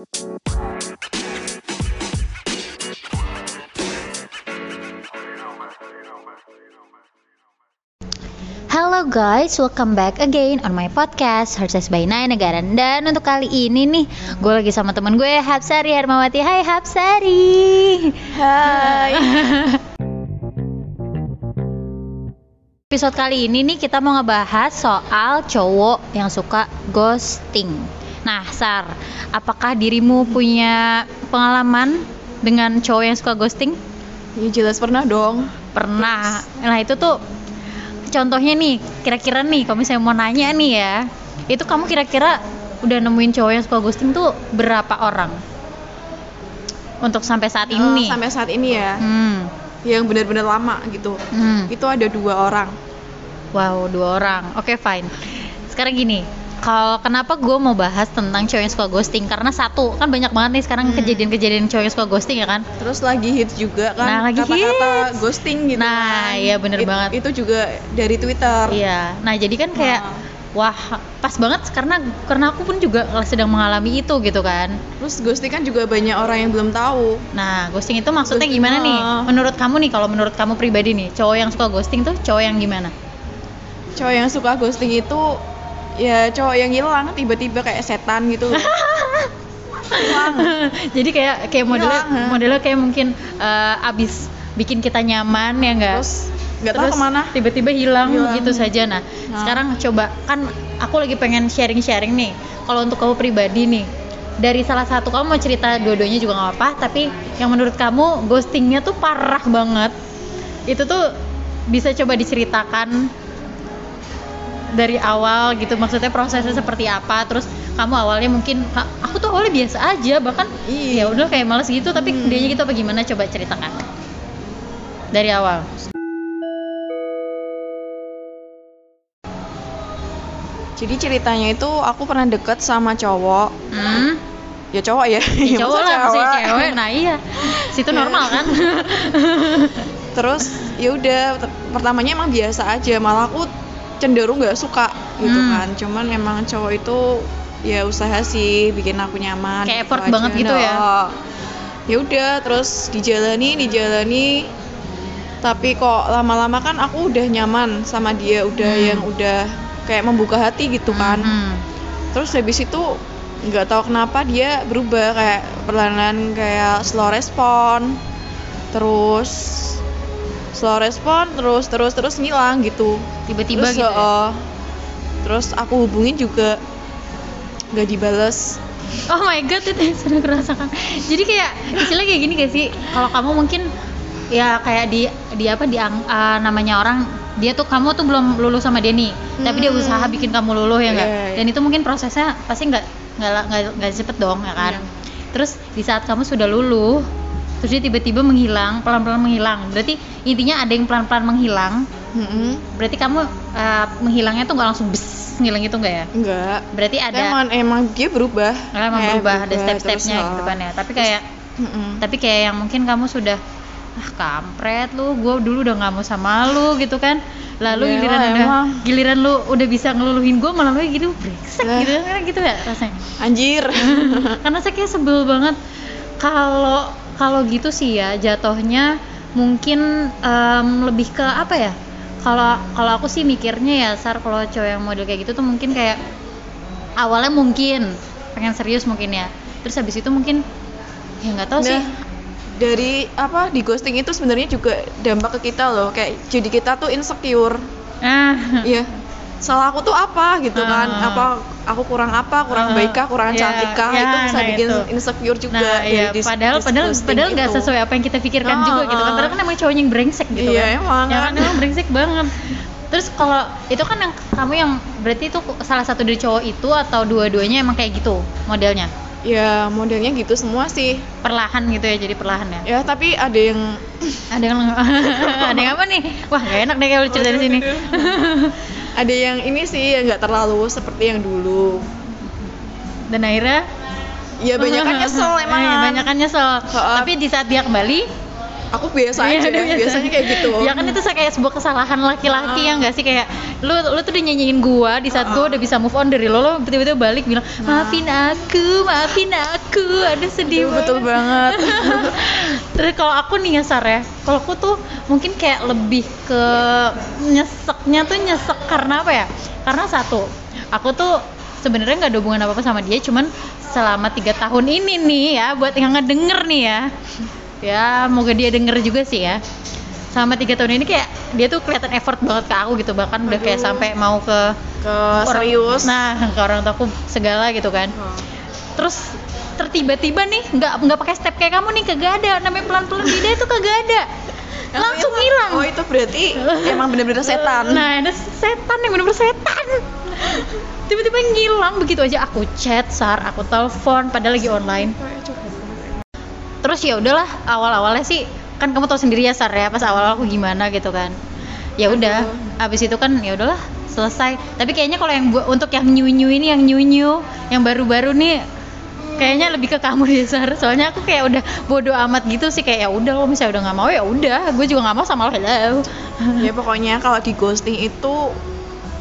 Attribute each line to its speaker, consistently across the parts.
Speaker 1: Halo guys, welcome back again on my podcast Horses by Nine Negaran Dan untuk kali ini nih, gue lagi sama temen gue Hapsari Hermawati. Hai Hapsari.
Speaker 2: Hai.
Speaker 1: Episode kali ini nih kita mau ngebahas soal cowok yang suka ghosting Nah Sar, apakah dirimu punya pengalaman dengan cowok yang suka ghosting?
Speaker 2: Ya jelas pernah dong.
Speaker 1: Pernah. Nah itu tuh contohnya nih, kira-kira nih kalau misalnya mau nanya nih ya, itu kamu kira-kira udah nemuin cowok yang suka ghosting tuh berapa orang? Untuk sampai saat ini
Speaker 2: Eh,
Speaker 1: nih.
Speaker 2: Sampai saat ini ya,
Speaker 1: Hmm.
Speaker 2: yang benar-benar lama gitu.
Speaker 1: hmm.
Speaker 2: Itu ada dua orang.
Speaker 1: Wow, dua orang. Oke, fine. Sekarang gini, kalau kenapa gue mau bahas tentang cowok yang suka ghosting? Karena satu, kan banyak banget nih sekarang
Speaker 2: Hmm.
Speaker 1: kejadian-kejadian cowok yang suka ghosting ya kan?
Speaker 2: Terus lagi hits juga kan
Speaker 1: Nah, lagi
Speaker 2: kata-kata ghosting gitu
Speaker 1: Nah,
Speaker 2: kan.
Speaker 1: iya bener
Speaker 2: It-
Speaker 1: banget.
Speaker 2: Itu juga dari Twitter.
Speaker 1: Iya. Nah, jadi kan kayak
Speaker 2: Nah.
Speaker 1: wah, pas banget karena karena aku pun juga sedang mengalami itu gitu kan.
Speaker 2: Terus ghosting kan juga banyak orang yang belum tahu.
Speaker 1: Nah, ghosting itu maksudnya
Speaker 2: Ghosting,
Speaker 1: gimana nih?
Speaker 2: ah.
Speaker 1: Menurut kamu nih, kalau menurut kamu pribadi nih, cowok yang suka ghosting tuh cowok yang gimana?
Speaker 2: Cowok yang suka ghosting itu ya cowok yang hilang tiba-tiba kayak setan gitu.
Speaker 1: Jadi kayak kayak modelnya
Speaker 2: Hilang,
Speaker 1: modelnya kayak mungkin eh, abis bikin kita nyaman ya enggak?
Speaker 2: Terus nggak tahu
Speaker 1: ke
Speaker 2: mana.
Speaker 1: tiba-tiba hilang,
Speaker 2: Hilang.
Speaker 1: gitu saja. Nah,
Speaker 2: Nah.
Speaker 1: sekarang coba kan aku lagi pengen sharing-sharing nih. Kalau untuk kamu pribadi nih, dari salah satu kamu mau cerita dua-duanya juga nggak apa-apa, tapi yang menurut kamu ghostingnya tuh parah banget. Itu tuh bisa coba diceritakan dari awal gitu maksudnya prosesnya seperti apa terus kamu awalnya mungkin "Kak, aku tuh awalnya biasa aja bahkan
Speaker 2: Iya.
Speaker 1: ya udah kayak males gitu tapi
Speaker 2: Hmm.
Speaker 1: dianya gitu apa gimana coba ceritakan dari awal
Speaker 2: Jadi ceritanya itu aku pernah deket sama cowok.
Speaker 1: hmm?
Speaker 2: Ya cowok ya.
Speaker 1: Ya, cowok lah masih
Speaker 2: cewek?
Speaker 1: nah iya situ
Speaker 2: Ya.
Speaker 1: normal kan
Speaker 2: terus ya udah per- pertamanya emang biasa aja malah aku cenderung nggak suka gitu
Speaker 1: Hmm.
Speaker 2: kan cuman emang cowok itu ya usaha sih bikin aku nyaman
Speaker 1: Kayak
Speaker 2: gitu
Speaker 1: effort
Speaker 2: aja.
Speaker 1: banget gitu ya?
Speaker 2: Nah, ya udah terus dijalani dijalani tapi kok lama-lama kan aku udah nyaman sama dia udah
Speaker 1: Hmm.
Speaker 2: yang udah kayak membuka hati gitu kan
Speaker 1: Hmm.
Speaker 2: terus habis itu nggak tahu kenapa dia berubah kayak perlahan kayak slow respon terus slow respon terus terus terus ngilang gitu
Speaker 1: tiba-tiba
Speaker 2: terus
Speaker 1: gitu ya?
Speaker 2: eh, terus aku hubungin juga nggak dibales
Speaker 1: Oh my god itu yang sudah kurasakan. Jadi kayak istilah kayak gini gak sih? Kalau kamu mungkin ya kayak di di apa di ang- ah, namanya orang dia tuh kamu tuh belum luluh sama dia nih, tapi dia
Speaker 2: Hmm.
Speaker 1: usaha bikin kamu luluh ya enggak?
Speaker 2: Iya, iya.
Speaker 1: Dan itu mungkin prosesnya pasti nggak nggak nggak cepet dong ya kan?
Speaker 2: Iya.
Speaker 1: Terus di saat kamu sudah luluh, terus dia tiba-tiba menghilang, pelan-pelan menghilang. Berarti intinya ada yang pelan-pelan menghilang.
Speaker 2: Mm-mm.
Speaker 1: Berarti kamu eh, menghilangnya tuh nggak langsung bes ngilang itu enggak ya?
Speaker 2: enggak
Speaker 1: Berarti ada
Speaker 2: emang emang dia berubah
Speaker 1: emang
Speaker 2: Kayak
Speaker 1: berubah ada
Speaker 2: terus,
Speaker 1: step-stepnya
Speaker 2: eh,
Speaker 1: gitu kan ya tapi kayak
Speaker 2: mm-mm.
Speaker 1: tapi kayak yang mungkin kamu sudah ah kampret lu gue dulu udah nggak mau sama lu gitu kan lalu
Speaker 2: Iya,
Speaker 1: giliran udah
Speaker 2: emang.
Speaker 1: giliran lu udah bisa ngeluluhin gue malah lu gitu brengsek gitu kan gitu ya rasanya
Speaker 2: anjir
Speaker 1: karena saya kayak sebel banget kalau kalau gitu sih ya jatuhnya mungkin em, lebih ke apa ya? Kalau kalau aku sih mikirnya ya sar kalau cowok yang model kayak gitu tuh mungkin kayak awalnya mungkin pengen serius mungkin ya. Terus habis itu mungkin ya nggak tahu sih.
Speaker 2: Nah, dari apa di ghosting itu sebenarnya juga dampak ke kita loh. Kayak jadi kita tuh insecure.
Speaker 1: Ah.
Speaker 2: Iya. Salah aku tuh apa gitu kan?
Speaker 1: Ah.
Speaker 2: Apa aku kurang apa? Kurang
Speaker 1: Ah.
Speaker 2: baik kah? Kurang
Speaker 1: Iya,
Speaker 2: cantik kah?
Speaker 1: iya,
Speaker 2: itu bisa
Speaker 1: nah
Speaker 2: bikin
Speaker 1: itu.
Speaker 2: insecure juga
Speaker 1: nah iya
Speaker 2: dis-
Speaker 1: padahal
Speaker 2: dis-
Speaker 1: padahal padahal nggak
Speaker 2: itu.
Speaker 1: sesuai apa yang kita pikirkan
Speaker 2: Ah,
Speaker 1: juga gitu kan
Speaker 2: ah.
Speaker 1: padahal kan namanya cowoknya yang brengsek gitu
Speaker 2: Iya,
Speaker 1: kan
Speaker 2: emang
Speaker 1: ya kan. emang brengsek banget terus kalau itu kan yang kamu yang berarti itu salah satu dari cowok itu atau dua-duanya emang kayak gitu modelnya
Speaker 2: Ya modelnya gitu semua sih.
Speaker 1: perlahan gitu ya jadi perlahan ya
Speaker 2: Ya tapi ada yang
Speaker 1: ada yang ada yang apa nih wah gak enak deh kalau cerita di sini
Speaker 2: ada yang ini sih yang nggak terlalu seperti yang dulu.
Speaker 1: dan akhirnya
Speaker 2: Ya banyak kan nyesel emang.
Speaker 1: Eh, banyak kan nyesel tapi di saat dia kembali
Speaker 2: aku biasa
Speaker 1: Iya,
Speaker 2: aja
Speaker 1: udah biasa.
Speaker 2: biasanya kayak gitu
Speaker 1: ya kan itu kayak sebuah kesalahan laki-laki
Speaker 2: Ah.
Speaker 1: ya nggak sih kayak lu lu tuh udah nyanyiin gua di saat gua
Speaker 2: Ah.
Speaker 1: udah bisa move on dari lo lo tiba-tiba balik bilang maafin aku maafin aku ada sedih
Speaker 2: betul banget
Speaker 1: Terus kalau aku nih ya Sar ya, kalau aku tuh mungkin kayak lebih ke nyeseknya tuh nyesek karena apa ya? Karena satu, aku tuh sebenarnya nggak ada hubungan apa apa sama dia, cuman selama tiga tahun ini nih ya, buat yang ngedenger nih ya, ya moga dia denger juga sih ya. Selama tiga tahun ini kayak dia tuh kelihatan effort banget ke aku gitu, bahkan udah kayak
Speaker 2: Aduh.
Speaker 1: sampai mau ke
Speaker 2: ke
Speaker 1: orang-
Speaker 2: serius.
Speaker 1: Nah, ke orang tua aku segala gitu kan.
Speaker 2: Oh.
Speaker 1: terus tertiba-tiba nih nggak nggak pakai step kayak kamu nih kagak ada. Namanya pelan-pelan dia itu kagak ada. Langsung hilang.
Speaker 2: Oh itu berarti emang bener-bener setan.
Speaker 1: Nah ada setan yang bener-bener setan. Tiba-tiba ngilang begitu aja aku chat sar aku telepon padahal lagi online terus ya udahlah awal-awalnya sih kan kamu tahu sendiri ya sar ya pas awal aku gimana gitu kan. Ya udah habis itu kan ya udahlah selesai. Tapi kayaknya kalau yang gua untuk yang new new ini yang new new yang baru-baru nih kayaknya lebih ke kamu deh sar. Soalnya aku kayak udah bodoh amat gitu sih kayak ya udah lo misalnya udah nggak mau ya udah. Gue juga nggak mau sama lo hello.
Speaker 2: Ya pokoknya kalau di ghosting itu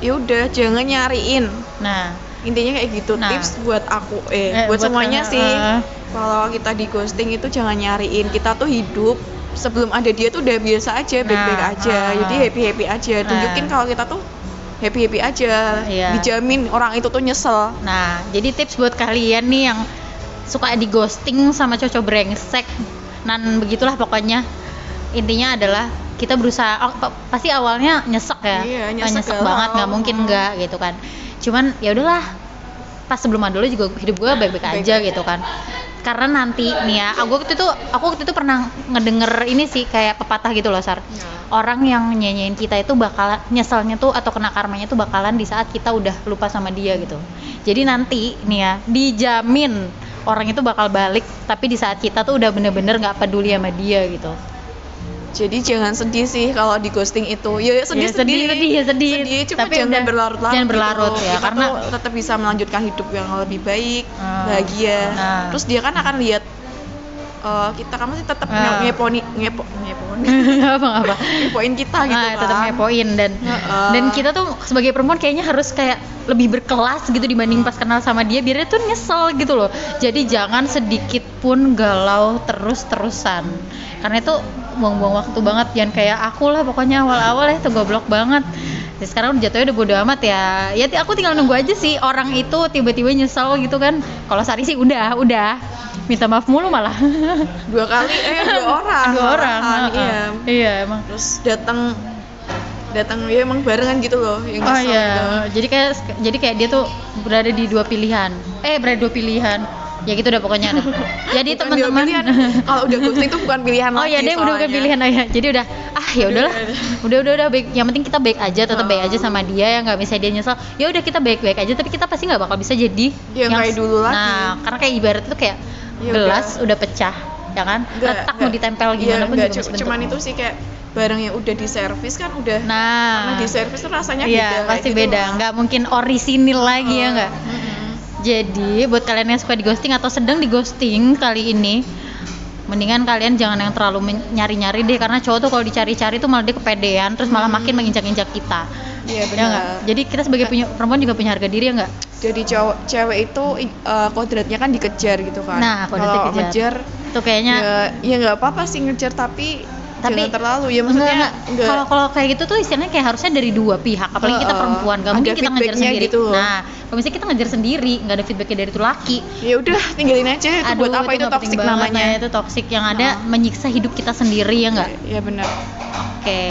Speaker 2: ya udah jangan nyariin.
Speaker 1: Nah.
Speaker 2: Intinya kayak gitu
Speaker 1: Nah.
Speaker 2: tips buat aku eh,
Speaker 1: Eh,
Speaker 2: buat,
Speaker 1: buat
Speaker 2: semuanya
Speaker 1: kamu,
Speaker 2: sih.
Speaker 1: eh.
Speaker 2: Kalau kita di ghosting itu jangan nyariin kita tuh hidup sebelum ada dia tuh udah biasa aja baik-baik
Speaker 1: Nah,
Speaker 2: aja
Speaker 1: ah.
Speaker 2: jadi happy happy aja tunjukin
Speaker 1: Nah.
Speaker 2: kalau kita tuh happy happy aja
Speaker 1: Iya.
Speaker 2: dijamin orang itu tuh nyesel
Speaker 1: Nah, jadi tips buat kalian nih yang suka di ghosting sama cowok brengsek, nan begitulah pokoknya. Intinya adalah kita berusaha, oh, pa- pasti awalnya nyesek ya,
Speaker 2: Iya,
Speaker 1: Ah,
Speaker 2: nyesek galau.
Speaker 1: banget, nggak mungkin nggak gitu kan. Cuman ya udahlah, pas sebelum ada dulu juga hidup gue baik-baik aja
Speaker 2: Baik-baik
Speaker 1: gitu kan. Karena nanti nih ya, aku waktu itu aku waktu itu pernah ngedenger ini sih kayak pepatah gitu loh sar. Orang yang nyanyiin kita itu bakalan nyeselnya tuh atau kena karmanya tuh bakalan di saat kita udah lupa sama dia gitu. Jadi nanti nih ya dijamin orang itu bakal balik tapi di saat kita tuh udah bener-bener nggak peduli sama dia gitu.
Speaker 2: Jadi jangan sedih sih kalau di ghosting itu ya sedih
Speaker 1: Ya, sedih, sedih, ya sedih.
Speaker 2: cuma
Speaker 1: Tapi
Speaker 2: jangan
Speaker 1: udah,
Speaker 2: berlarut-larut
Speaker 1: jangan
Speaker 2: gitu.
Speaker 1: berlarut ya,
Speaker 2: kita
Speaker 1: karena-
Speaker 2: tuh tetap bisa melanjutkan hidup yang lebih baik
Speaker 1: Hmm.
Speaker 2: bahagia
Speaker 1: Nah.
Speaker 2: terus dia kan akan lihat eh, kita kamu sih tetap
Speaker 1: Ah.
Speaker 2: ngeponi ngepo ngeponi
Speaker 1: apa apa.
Speaker 2: ngepoin kita gitu
Speaker 1: Nah,
Speaker 2: kan
Speaker 1: tetap ngepoin dan
Speaker 2: Heeh.
Speaker 1: dan kita tuh sebagai perempuan kayaknya harus kayak lebih berkelas gitu dibanding pas kenal sama dia biar dia tuh nyesel gitu loh jadi jangan sedikit pun galau terus-terusan karena itu buang-buang waktu banget jangan kayak aku lah pokoknya awal-awal ya tuh goblok banget Ya, sekarang udah jatuhnya udah bodo amat ya. Ya aku tinggal nunggu aja sih orang itu tiba-tiba nyesel gitu kan. Kalau Sari sih udah udah. Minta maaf mulu malah.
Speaker 2: Dua kali eh dua orang.
Speaker 1: dua orang
Speaker 2: malahan, iya.
Speaker 1: Iya emang.
Speaker 2: Terus datang datang ya emang barengan gitu loh yang
Speaker 1: Oh iya,
Speaker 2: gitu.
Speaker 1: jadi kayak jadi kayak dia tuh berada di dua pilihan. Eh, berada di dua pilihan. Ya gitu udah pokoknya. Nah. Jadi teman-teman
Speaker 2: kalau udah ghosting itu bukan pilihan
Speaker 1: Oh iya, dia udah bukan pilihan oh ya. Jadi udah ah ya udahlah. Udah udah udah baik. Yang penting kita baik aja, tetap baik aja sama dia ya nggak bisa dia nyesel. Ya udah kita baik-baik aja, tapi kita pasti nggak bakal bisa jadi
Speaker 2: Yang kayak dulu lagi.
Speaker 1: Nah, karena kayak ibarat itu kayak
Speaker 2: Ya
Speaker 1: gelas udah. pecah, ya kan?
Speaker 2: Nggak,
Speaker 1: Retak mau ditempel
Speaker 2: Iya,
Speaker 1: gimana pun
Speaker 2: nggak,
Speaker 1: juga
Speaker 2: cu- cuman itu sih kayak barang yang udah diservis kan udah
Speaker 1: Nah,
Speaker 2: karena di servis tuh rasanya
Speaker 1: iya,
Speaker 2: beda
Speaker 1: pasti
Speaker 2: gitu
Speaker 1: beda. Nggak mungkin orisinil lagi ya
Speaker 2: Oh,
Speaker 1: nggak?
Speaker 2: mm-mm.
Speaker 1: Jadi buat kalian yang suka di ghosting atau sedang di ghosting kali ini mendingan kalian jangan yang terlalu nyari-nyari deh karena cowok tuh kalau dicari-cari tuh malah dia kepedean terus malah makin menginjak-injak kita.
Speaker 2: Iya
Speaker 1: Ya
Speaker 2: benar.
Speaker 1: nggak? Jadi kita sebagai punya perempuan juga punya harga diri ya nggak?
Speaker 2: Jadi cowok cewek itu eh, kodratnya kan dikejar gitu kan.
Speaker 1: Nah, kodratnya
Speaker 2: Kalau
Speaker 1: kejar.
Speaker 2: ngejar
Speaker 1: Tuh kayaknya
Speaker 2: ya ya nggak apa-apa sih ngejar tapi
Speaker 1: Tapi-
Speaker 2: jangan terlalu ya maksudnya
Speaker 1: Kalau kalau kayak gitu tuh istilahnya kayak harusnya dari dua pihak, apalagi kita
Speaker 2: Heeh.
Speaker 1: perempuan, gak mungkin kita ngejar
Speaker 2: feedbacknya
Speaker 1: sendiri.
Speaker 2: gitu.
Speaker 1: Nah, kalau misalnya kita ngejar sendiri, nggak ada feedbacknya dari tuh laki,
Speaker 2: ya udah tinggalin aja itu buat apa itu toxic
Speaker 1: banget,
Speaker 2: namanya.
Speaker 1: nah, itu toxic yang ada
Speaker 2: Heeh.
Speaker 1: menyiksa hidup kita sendiri ya nggak?
Speaker 2: Ya benar.
Speaker 1: Oke,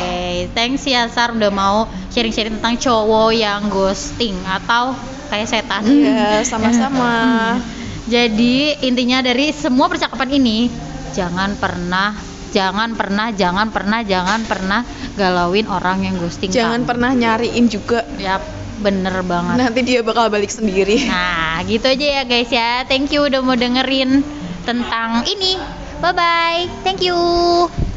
Speaker 1: thanks ya Sar udah mau sharing-sharing tentang cowok yang ghosting atau kayak setan.
Speaker 2: Iya, sama-sama.
Speaker 1: Jadi intinya dari semua percakapan ini jangan pernah jangan pernah jangan pernah jangan pernah galauin orang yang ghosting
Speaker 2: Jangan
Speaker 1: kamu.
Speaker 2: pernah nyariin juga.
Speaker 1: Yap, bener banget.
Speaker 2: Nanti dia bakal balik sendiri.
Speaker 1: Nah, gitu aja ya guys ya. Thank you udah mau dengerin tentang ini. Bye bye. Thank you.